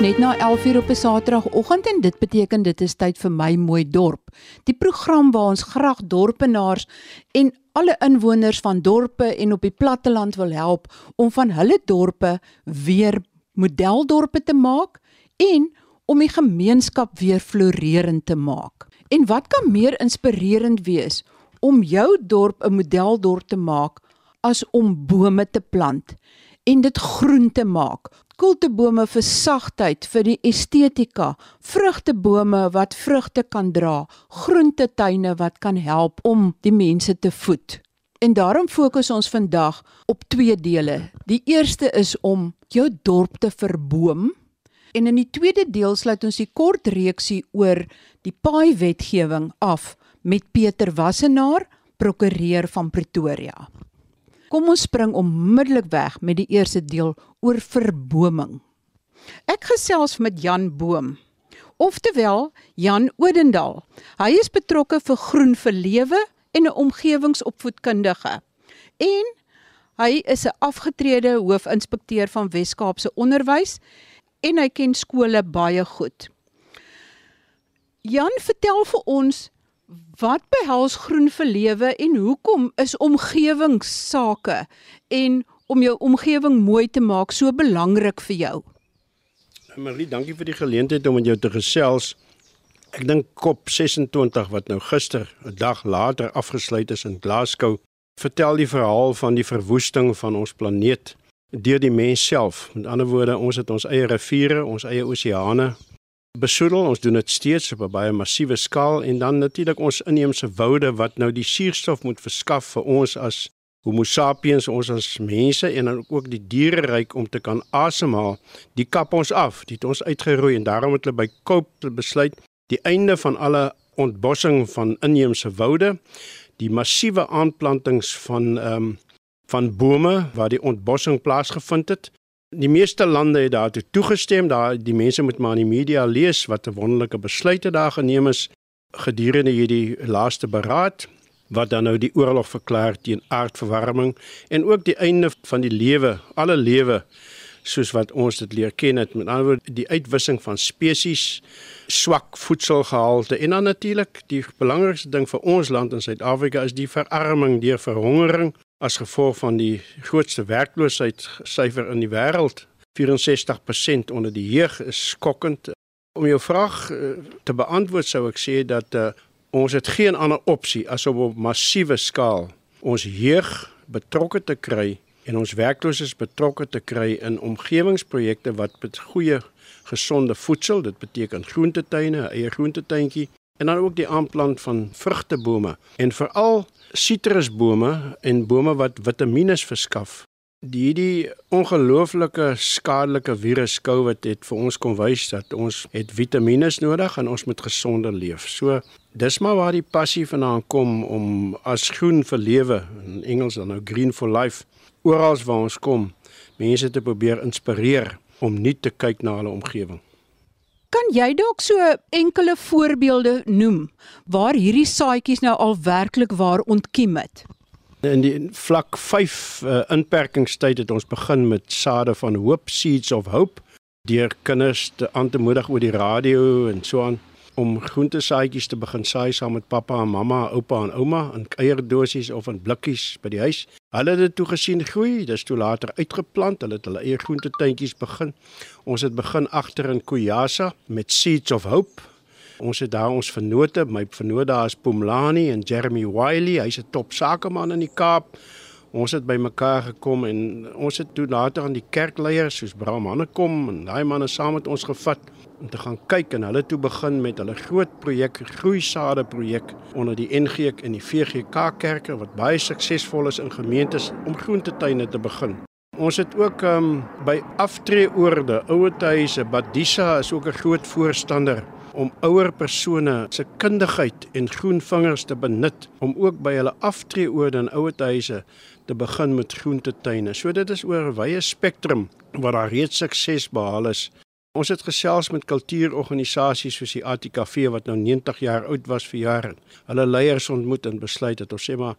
net na 11uur op 'n Saterdagoggend en dit beteken dit is tyd vir my mooi dorp. Die program waar ons graag dorpenaars en alle inwoners van dorpe en op die platteland wil help om van hulle dorpe weer modeldorpe te maak en om die gemeenskap weer floreerend te maak. En wat kan meer inspirerend wees om jou dorp 'n modeldorp te maak as om bome te plant en dit groen te maak kultebome vir sagtheid, vir die estetika, vrugtebome wat vrugte kan dra, groentetuine wat kan help om die mense te voed. En daarom fokus ons vandag op twee dele. Die eerste is om jou dorp te verboom en in die tweede deel sluit ons die kort reeksie oor die paai wetgewing af met Pieter Wassenaar, prokureur van Pretoria. Kom ons spring onmiddellik weg met die eerste deel oor verboming. Ek gesels met Jan Boom. Oftewel Jan Odendal. Hy is betrokke vir Groen vir Lewe en 'n omgewingsopvoedkundige. En hy is 'n afgetrede hoofinspekteur van Wes-Kaapse Onderwys en hy ken skole baie goed. Jan, vertel vir ons Wat behels groen vir lewe en hoekom is omgewingssake en om jou omgewing mooi te maak so belangrik vir jou? Marie, dankie vir die geleentheid om met jou te gesels. Ek dink COP26 wat nou gister 'n dag later afgesluit is in Glasgow, vertel die verhaal van die verwoesting van ons planeet deur die mens self. Met ander woorde, ons het ons eie riviere, ons eie oseane, besoedel. Ons doen dit steeds op 'n baie massiewe skaal en dan natuurlik ons inheemse woude wat nou die suurstof moet verskaf vir ons as Homo sapiens, ons as mense en dan ook die diereryk om te kan asemhaal. Die kap ons af, dit het ons uitgeroei en daarom het hulle by Koop besluit die einde van alle ontbossing van inheemse woude, die massiewe aanplantings van ehm um, van bome waar die ontbossing plaasgevind het Die meeste lande het daartoe toegestem. Daar die mense moet maar in die media lees wat 'n wonderlike besluite daar geneem is gedurende hierdie laaste beraad wat dan nou die oorlog verklaar teen aardverwarming en ook die einde van die lewe, alle lewe soos wat ons dit leer ken het. Met ander woorde die uitwissing van spesies, swak voedselgehalte en dan natuurlik die belangrikste ding vir ons land in Suid-Afrika is die verarming deur verhongering as gevolg van die grootste werkloosheidsyfer in die wêreld. 64% onder die jeug is skokkend. Om jou vraag eh, te beantwoord sou ek sê dat uh, ons het geen ander opsie as om op massiewe skaal ons jeug betrokke te kry en ons werklooses betrokke te kry in omgewingsprojekte wat met goeie gesonde voedsel, dit beteken groentetuine, eie groentetuintjie en dan ook die aanplant van vrugtebome en veral sitrusbome en bome wat vitamiene verskaf. Die die ongelooflike skadelike virus COVID het vir ons kom wys dat ons het vitamiene nodig en ons moet gesonder leef. So dis maar waar die passie vandaan kom om as groen vir lewe in Engels dan nou green for life oral waar ons kom mense te probeer inspireer om nie te kyk na hulle omgewing. Kan jy dalk so enkele voorbeelde noem waar hierdie saadjies nou al werklik waar ontkiem het? In die vlak 5 uh, eh, inperkingstyd het ons begin met sade van hoop seeds of hope deur kinders te aan te moedig oor die radio en so aan om groentesaadjies te begin saai saam met pappa en mamma, oupa en ouma in eierdosies of in blikkies by die huis. Hulle het dit toe gesien groei, dis toe later uitgeplant, hulle het hulle eie groentetuintjies begin. Ons het begin agter in Kuyasa met Seeds of Hope. Ons het daar ons vennote, my vennote daar is Pumlani en Jeremy Wiley, hy's 'n top sakeman in die Kaap. Ons het bymekaar gekom en ons het toe later aan die kerkleiers soos Bram Hannekom en daai manne saam met ons gevat om te gaan kyk en hulle toe begin met hulle groot projek groeisade projek onder die NG en die VGK kerke wat baie suksesvol is in gemeentes om groentetuine te begin. Ons het ook um, by aftreeoorde, ouer huise, Badisa is ook 'n groot voorstander om ouer persone se kundigheid en groen vingers te benut om ook by hulle aftreeoorde en ouer huise te begin met groentetuine. So dit is oor 'n wye spektrum waar daar reeds sukses behaal is Ons het gesels met kultuurorganisasies soos die ATKV wat nou 90 jaar oud was vir jare. Hulle leiers ontmoet en besluit dat ons sê maar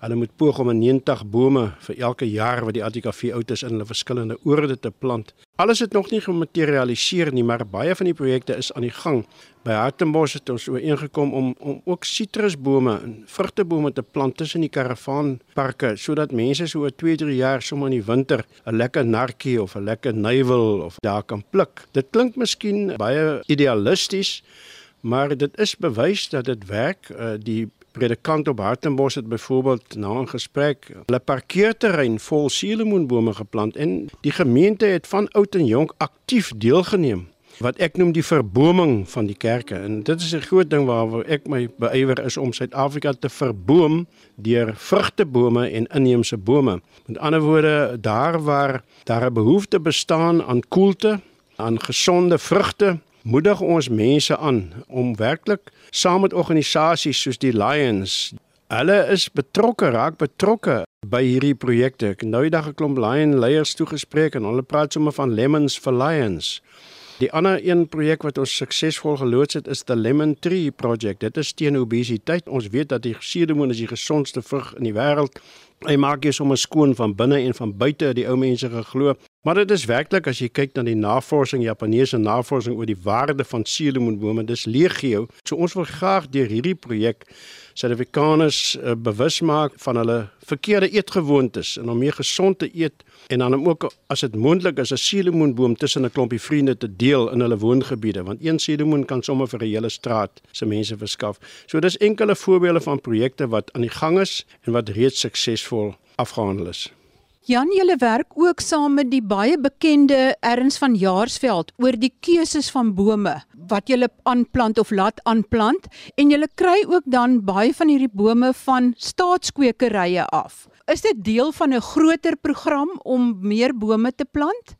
Hulle moet poog om 'n 90 bome vir elke jaar wat die ATKV oud is in hulle verskillende oorde te plant. Alles het nog nie gematerialiseer nie, maar baie van die projekte is aan die gang. By Hartenbos het ons ooreengekom om om ook sitrusbome en vrugtebome te plant tussen die karavaanparke sodat mense so oor 2-3 jaar sommer in die winter 'n lekker narkie of 'n lekker nuiwel of daar kan pluk. Dit klink miskien baie idealisties, maar dit is bewys dat dit werk. Uh, die predikant op Hartenbos het byvoorbeeld na 'n gesprek 'n parkeerterrein vol suurlemoenbome geplant en die gemeente het van oud en jonk aktief deelgeneem wat ek noem die verboming van die kerke en dit is 'n groot ding waaroor ek my beywer is om Suid-Afrika te verboom deur vrugtebome en inheemse bome. Met ander woorde, daar waar daar 'n behoefte bestaan aan koelte, aan gesonde vrugte, moedig ons mense aan om werklik saam met organisasies soos die Lions Hulle is betrokke, raak betrokke by hierdie projekte. Ek nou die dag 'n klomp Lion leiers toegespreek en hulle praat sommer van Lemons for Lions. Die ander een projek wat ons suksesvol geloods het is the Lemon Tree Project. Dit is teen obesiteit. Ons weet dat die suurlemoen is die gesondste vrug in die wêreld. Hy maak jou sommer skoon van binne en van buite, die ou mense geglo. Maar dit is werklik as jy kyk na die navorsing, Japaneese navorsing oor die waarde van suurlemoenbome, dis legio. So ons wil graag deur hierdie projek Suid-Afrikaners uh, bewus maak van hulle verkeerde eetgewoontes en om meer gesond te eet en dan ook as dit moontlik is 'n suurlemoenboom tussen 'n klompie vriende te deel in hulle woongebiede want een suurlemoen kan sommer vir 'n hele straat se mense verskaf. So dis enkele voorbeelde van projekte wat aan die gang is en wat reeds suksesvol afgehandel is. Jan, julle werk ook saam met die baie bekende Erns van Jaarsveld oor die keuses van bome wat julle aanplant of laat aanplant en julle kry ook dan baie van hierdie bome van staatskwekerye af. Is dit deel van 'n groter program om meer bome te plant?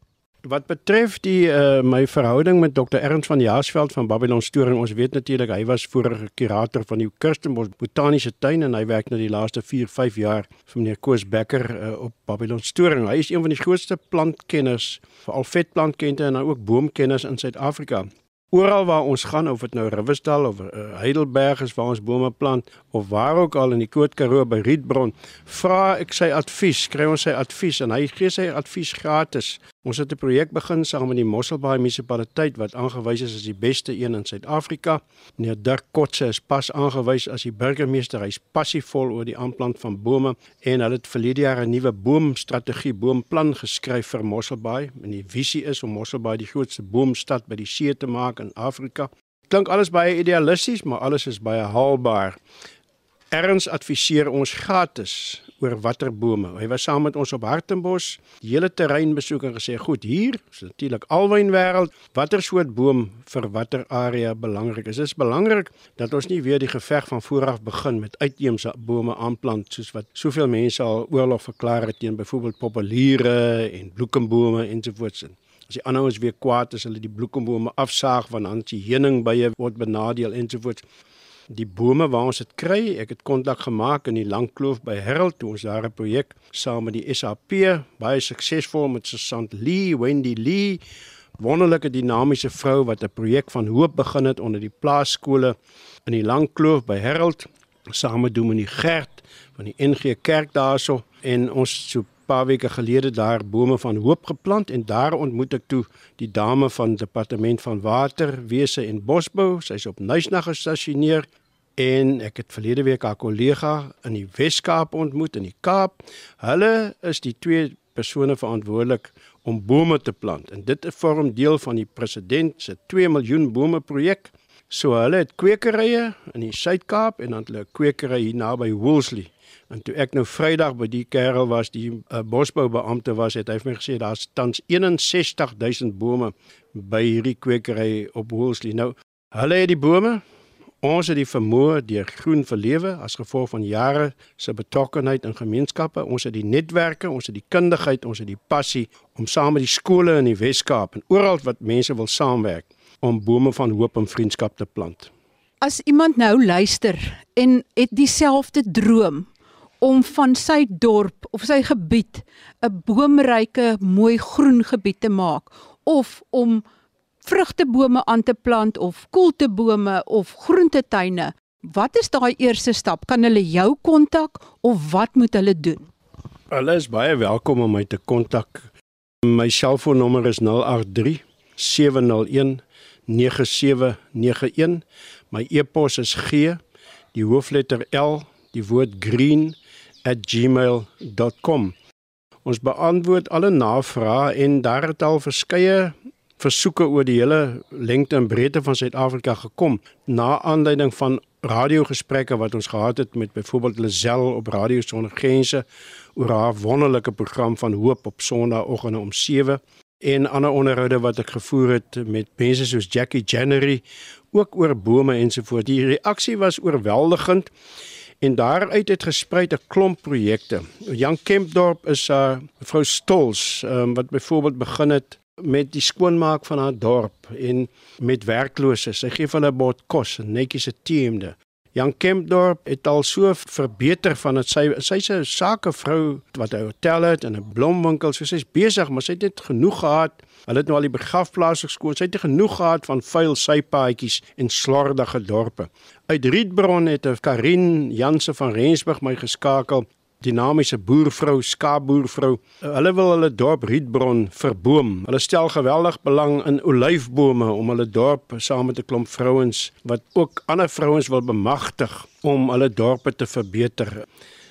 Wat betref die uh, my verhouding met Dr. Ernst van Jaarsveld van Babylon Storing, ons weet natuurlik hy was vorige kurator van die Kirstenbos Botaniese Tuin en hy werk nou die laaste 4, 5 jaar vir meneer Koos Becker uh, op Babylon Storing. Hy is een van die grootste plantkenners, veral vetplantkenners en ook boomkenners in Suid-Afrika. Oral waar ons gaan of dit nou Riversdal of uh, Heidelberg is waar ons bome plant of waar ook al in die Koot Karoo by Rietbron, vra ek sy advies, kry ons sy advies en hy gee sy advies gratis. Ons het 'n projek begin saam met die Mosselbaai munisipaliteit wat aangewys is as die beste een in Suid-Afrika. Meneer Dirk Kotse is pas aangewys as die burgemeester. Hy's passievol oor die aanplant van bome en hulle het verlede jaar 'n nuwe boomstrategie, boomplan geskryf vir Mosselbaai. En die visie is om Mosselbaai die grootste boomstad by die see te maak in Afrika. Klink alles baie idealisties, maar alles is baie haalbaar. Erns adviseer ons gratis oor watter bome. Hy was saam met ons op Hartenbos, die hele terrein besoek en gesê, "Goed, hier is natuurlik alwynwêreld, watter soort boom vir watter area belangrik is. Dit is belangrik dat ons nie weer die geveg van vooraf begin met uitheemse bome aanplant soos wat soveel mense al oorlog verklaar het teen byvoorbeeld populiere en bloekombome ensovoorts. As die ander ons weer kwaad is, hulle die bloekombome afsaag want dan die heuningbye word benadeel ensovoorts die bome waar ons dit kry. Ek het kontak gemaak in die Langkloof by Herald toe ons daar 'n projek saam met die SAP baie suksesvol met Susan Lee, Wendy Lee, wonderlike dinamiese vrou wat 'n projek van hoop begin het onder die plaaskole in die Langkloof by Herald saam met Dominee Gert van die NG Kerk daarso en ons so paar weke gelede daar bome van hoop geplant en daar ontmoet ek toe die dame van departement van waterwese en bosbou. Sy's op Nuisnag gestasioneer en ek het verlede week haar kollega in die Wes-Kaap ontmoet in die Kaap. Hulle is die twee persone verantwoordelik om bome te plant en dit vorm deel van die president se 2 miljoen bome projek. So hulle het kwekerye in die Suid-Kaap en dan hulle kwekery hier naby Woolsley. En toe ek nou Vrydag by die kerel was, die uh, bosboubeampte was, het hy vir my gesê daar's tans 61000 bome by hierdie kwekery op Woolsley. Nou, hulle het die bome Ons het die vermoë deur groen verlewe as gevolg van jare se betrokkenheid in gemeenskappe, ons het die netwerke, ons het die kundigheid, ons het die passie om saam met die skole in die Wes-Kaap en oral wat mense wil saamwerk om bome van hoop en vriendskap te plant. As iemand nou luister en het dieselfde droom om van sy dorp of sy gebied 'n boomryke, mooi groen gebied te maak of om vrugtebome aan te plant of koeltebome of groentetuine. Wat is daai eerste stap? Kan hulle jou kontak of wat moet hulle doen? Hulle is baie welkom om my te kontak. My selfoonnommer is 083 701 9791. My e-pos is G, die hoofletter L, die woord green @gmail.com. Ons beantwoord alle navrae en daar het al verskeie versoeke oor die hele lengte en breedte van Suid-Afrika gekom na aanleiding van radiogesprekke wat ons gehad het met byvoorbeeld Lazel op Radio Sonder Grense oor haar wonderlike program van hoop op Sondagoggende om 7 en ander onderhoude wat ek gevoer het met mense soos Jackie January ook oor bome ensovoorts. Die reaksie was oorweldigend en daaruit het gesprei 'n klomp projekte. Jan Kempdorp is 'n uh, vrou Stols um, wat byvoorbeeld begin het met die skoonmaak van haar dorp en met werklooses. Sy gee van 'n bord kos en netjies 'n teemde. Jan Kempdorp het al so verbeter van dit sy sy's 'n sakevrou wat 'n hotel het en 'n blomwinkel. So sy's besig, maar sy het net genoeg gehad. Hulle het nou al die begrafplaas geskoon. Sy het genoeg gehad van vuil sypaadjies en slordige dorpe. Uit Rietbron het 'n Karin Janse van Rensburg my geskakel dinamiese boervrou, skaapboervrou. Hulle wil hulle dorp Rietbron verboom. Hulle stel geweldig belang in olyfbome om hulle dorp saam met 'n klomp vrouens wat ook ander vrouens wil bemagtig om hulle dorpe te verbeter.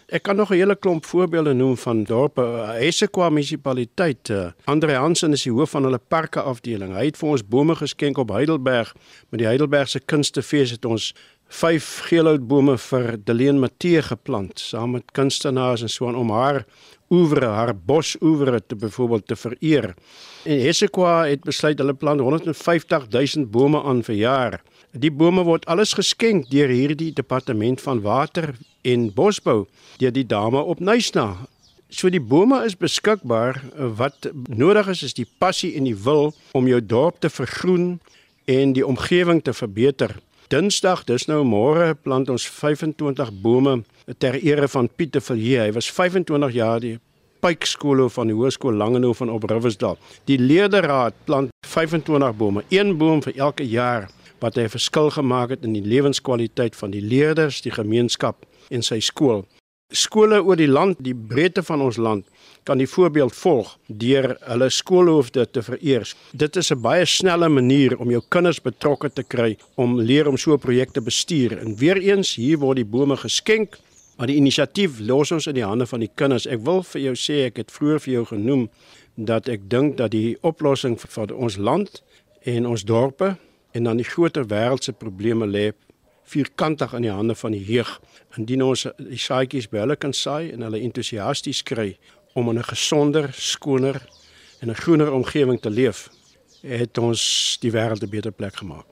Ek kan nog 'n hele klomp voorbeelde noem van dorpe. Essequa munisipaliteit. Andre Hansen is die hoof van hulle parke afdeling. Hy het vir ons bome geskenk op Heidelberg. Met die Heidelbergse kunstefees het ons vyf geelhoutbome vir Deleen Matthee geplant saam met kunstenaars en so aan om haar oewre, haar bosoewre te byvoorbeeld te vereer. En Hessequa het besluit hulle plant 150 000 bome aan vir jaar. Die bome word alles geskenk deur hierdie departement van water en bosbou deur die dame op Nysna. So die bome is beskikbaar. Wat nodig is is die passie en die wil om jou dorp te vergroen en die omgewing te verbeter. Dinsdag, dis nou môre, plant ons 25 bome ter ere van Pieter Villiers. Hy was 25 jaar die Pykskool van die Hoërskool Langehof van Opriversdal. Die leerderaad plant 25 bome, een boom vir elke jaar wat hy 'n verskil gemaak het in die lewenskwaliteit van die leerders, die gemeenskap en sy skool. Skole oor die land, die breedte van ons land, kan die voorbeeld volg deur hulle skoolhoofde te vereer. Dit is 'n baie snelle manier om jou kinders betrokke te kry om leer om so 'n projek te bestuur. En weer eens, hier word die bome geskenk, maar die inisiatief los ons in die hande van die kinders. Ek wil vir jou sê, ek het vroeër vir jou genoem dat ek dink dat die oplossing vir ons land en ons dorpe en dan die groter wêreldse probleme lê vierkantig in die hande van die jeug. Indien ons die saadjies by hulle kan saai en hulle entoesiasties kry om in 'n gesonder, skoner en 'n groener omgewing te leef, het ons die wêreld 'n beter plek gemaak.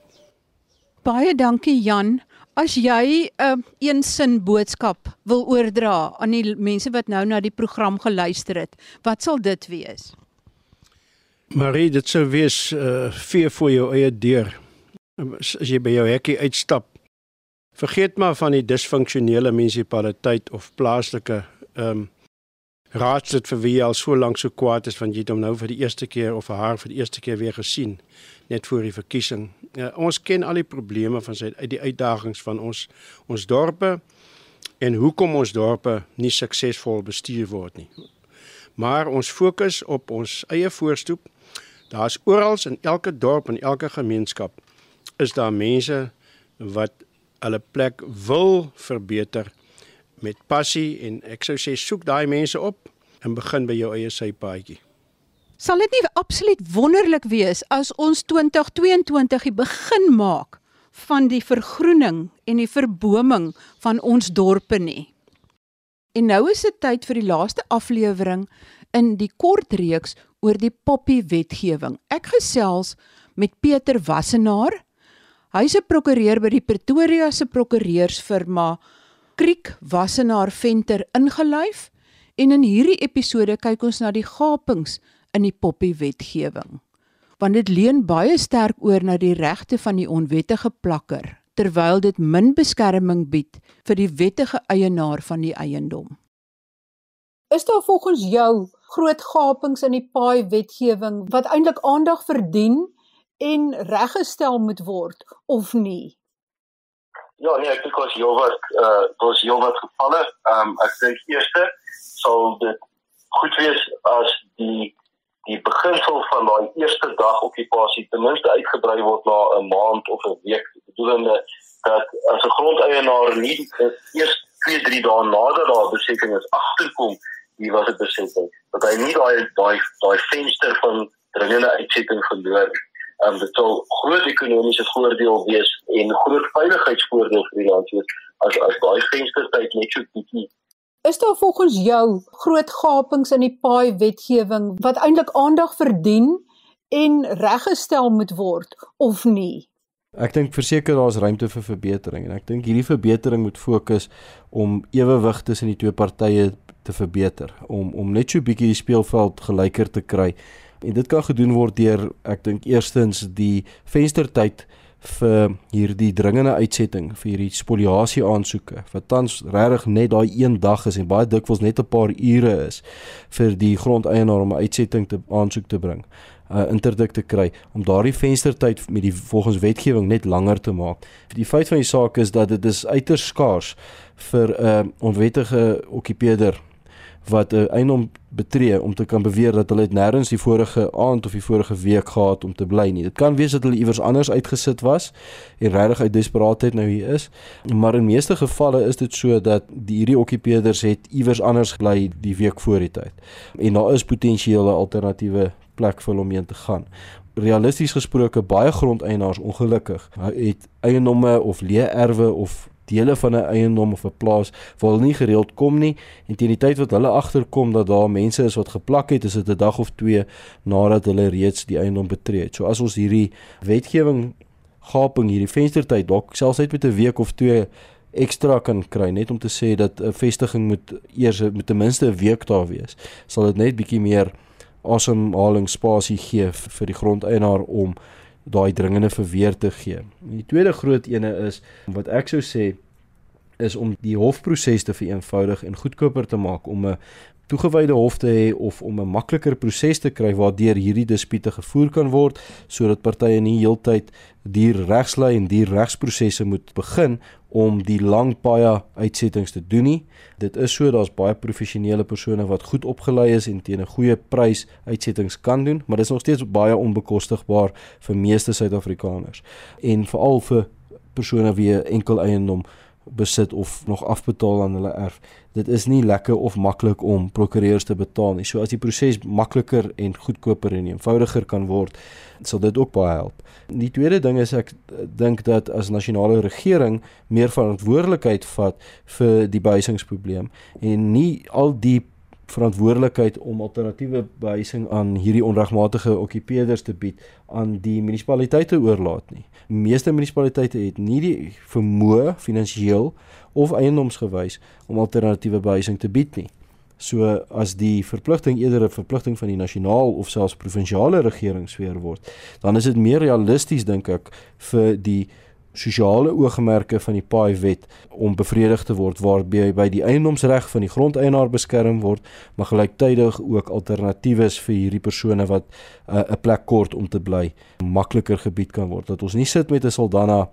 Baie dankie Jan. As jy 'n uh, een sin boodskap wil oordra aan die mense wat nou na die program geluister het, wat sal dit wees? Marie, dit sou wees uh vee voor jou eie deur. As jy by jou hekkie uitstap, vergeet maar van die disfunksionele munisipaliteit of plaaslike ehm um, raadslid vir wie jy al so lank so kwaad is want jy het hom nou vir die eerste keer of haar vir die eerste keer weer gesien net voor die verkiesing. Ja, ons ken al die probleme van sy uit die uitdagings van ons ons dorpe en hoekom ons dorpe nie suksesvol bestuur word nie. Maar ons fokus op ons eie voorstoep. Daar's oral in elke dorp en elke gemeenskap is daar mense wat hulle plek wil verbeter met passie en ek sou sê soek daai mense op en begin by jou eie sypaadjie. Sal dit nie absoluut wonderlik wees as ons 2022 die begin maak van die vergroening en die verboming van ons dorpe nie? En nou is dit tyd vir die laaste aflewering in die kort reeks oor die poppy wetgewing. Ek gesels met Pieter Wassenaar. Hy's 'n prokureur by die Pretoria se prokureursfirma Kriek Wassenaar Venter ingeluif en in hierdie episode kyk ons na die gapings in die poppie wetgewing. Want dit leun baie sterk oor na die regte van die onwettige plakker terwyl dit min beskerming bied vir die wettige eienaar van die eiendom. Is daar volgens jou groot gapings in die paai wetgewing wat eintlik aandag verdien en reggestel moet word of nie? Ja, nee, ek dink ons heel wat eh ons heel wat gevalle. Ehm um, ek dink eerste sal dit goed wees as die die beginsel van daai eerste dag okupasie ten minste uitgebrei word na 'n maand of 'n week. Bedoelende dat as 'n grondeienaar nie eers 2, 3 dae nadat daar besetting is agterkom wie was dit besetting, dat hy nie daai daai daai venster van dringende uitsetting verloor nie um, dit sal groot ekonomiese voordeel wees en groot veiligheidsvoordeel vir die land wees as as daai venstertyd net so bietjie Is daar volgens jou groot gapings in die paai wetgewing wat eintlik aandag verdien en reggestel moet word of nie? Ek dink verseker daar's ruimte vir verbetering en ek dink hierdie verbetering moet fokus om ewewig tussen die twee partye te verbeter om om net so bietjie die speelveld gelyker te kry En dit kan gedoen word deur ek dink eerstens die venstertyd vir hierdie dringende uitsetting vir hierdie spoliasie aansoeke wat tans regtig net daai een dag is en baie dikwels net 'n paar ure is vir die grondeienaar om 'n uitsetting te aansoek te bring uh interdik te kry om daardie venstertyd met die volgens wetgewing net langer te maak. Die feit van die saak is dat dit is uiters skaars vir 'n uh, onwettige okkupeerder wat 'n uh, eienaam betree om te kan beweer dat hulle het nêrens die vorige aand of die vorige week gehad om te bly nie. Dit kan wees dat hulle iewers anders uitgesit was en regtig uit desperaatheid nou hier is. Maar in meeste gevalle is dit so dat die hierdie okkupeerders het iewers anders gebly die week voor die tyd. En daar is potensiële alternatiewe plek vir hom heen te gaan. Realisties gesproke baie grondeienaars ongelukkig het eiendomme of leererwe of dele van 'n eiendom of 'n plaas waar hulle nie gereeld kom nie en teen die tyd wat hulle agterkom dat daar mense is wat geplak het, is dit 'n dag of 2 nadat hulle reeds die eiendom betree het. So as ons hierdie wetgewing gaping hierdie venstertyd dalk selfs net met 'n week of 2 ekstra kan kry net om te sê dat 'n vestiging moet eers met ten minste 'n week daar wees, sal dit net bietjie meer asemhalingsspasie gee vir die grondeienaar om daai dringende verweer te gee. Die tweede groot ene is wat ek sou sê is om die hofproses te vereenvoudig en goedkoper te maak om 'n toegewyde hof te hê of om 'n makliker proses te kry waardeur hierdie dispute gevoer kan word sodat partye nie heeltyd die regslei en die regsprosesse moet begin om die lang paia uitsettings te doen nie. Dit is so daar's baie professionele persone wat goed opgelei is en teen 'n goeie prys uitsettings kan doen, maar dit is nog steeds baie onbekostigbaar vir meeste Suid-Afrikaners en veral vir persone wie enkel eiendom besit of nog afbetaal aan hulle erf. Dit is nie lekker of maklik om prokureurs te betaal nie. So as die proses makliker en goedkoper en eenvoudiger kan word, sal dit ook baie help. Die tweede ding is ek dink dat as nasionale regering meer verantwoordelikheid vat vir die behuisingsprobleem en nie al die verantwoordelikheid om alternatiewe behuising aan hierdie onregmatige okkupeerders te bied aan die munisipaliteite oorlaat nie. Meeste munisipaliteite het nie die vermoë finansiëel of eiendomsgewys om alternatiewe behuising te bied nie. So as die verpligting eerder 'n verpligting van die nasionaal of selfs provinsiale regering sweer word, dan is dit meer realisties dink ek vir die sosiale oogmerke van die paai wet om bevredig te word waarby by die eiendomsreg van die grondeienaar beskerm word maar gelyktydig ook alternatiewes vir hierdie persone wat uh, 'n uh, plek kort om te bly makliker gebied kan word. Dat ons nie sit met 'n Saldanha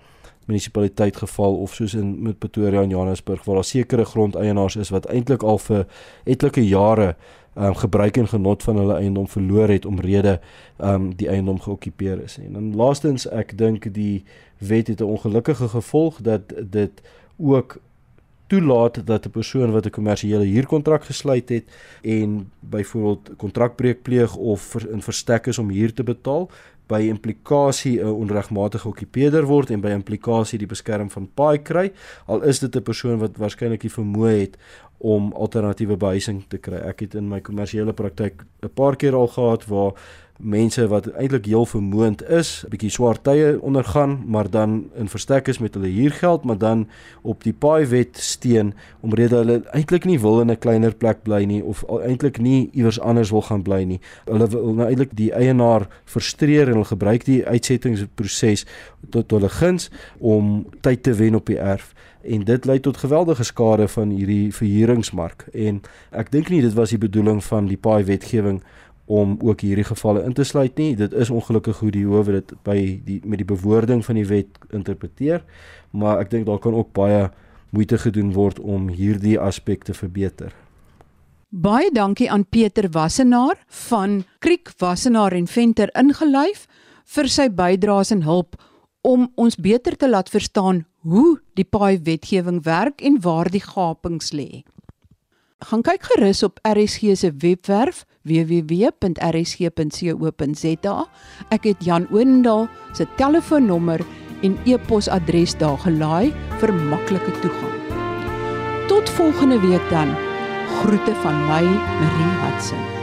munisipaliteit geval of soos in met Pretoria en Johannesburg waar daar sekere grondeienaars is wat eintlik al vir etlike jare um, gebruik en genot van hulle eiendom verloor het omrede um die eiendom geokkupeer is. En dan laastens ek dink die wet het 'n ongelukkige gevolg dat dit ook toelaat dat 'n persoon wat 'n kommersiële huurkontrak gesluit het en byvoorbeeld kontrakbreuk pleeg of in verstek is om huur te betaal by implikasie 'n onregmatige okkupeerder word en by implikasie die beskerm van paai kry al is dit 'n persoon wat waarskynlik nie vermoë het om alternatiewe behuising te kry. Ek het in my kommersiële praktyk 'n paar keer al gehad waar mense wat eintlik heel vermoënd is, 'n bietjie swaar tye ondergaan, maar dan in verstek is met hulle huurgeld, maar dan op die paai wet steen omrede hulle eintlik nie wil in 'n kleiner plek bly nie of eintlik nie iewers anders wil gaan bly nie. Hulle wil nou eintlik die eienaar frustreer en hulle gebruik die uitsettingsproses tot hulle guns om tyd te wen op die erf en dit lei tot geweldige skade van hierdie verhuuringsmark en ek dink nie dit was die bedoeling van die paai wetgewing om ook hierdie gevalle in te sluit nie. Dit is ongelukkig hoe die howe dit by die met die bewoording van die wet interpreteer, maar ek dink daar kan ook baie moeite gedoen word om hierdie aspekte verbeter. Baie dankie aan Pieter Wassenaar van Kriek Wassenaar en Venter ingelyf vir sy bydraes en hulp om ons beter te laat verstaan hoe die paai wetgewing werk en waar die gapings lê. Gaan kyk gerus op RSG se webwerf www.rsg.co.za. Ek het Jan Oendal se telefoonnommer en e-posadres daar gelaai vir maklike toegang. Tot volgende week dan. Groete van my, Marie Hudson.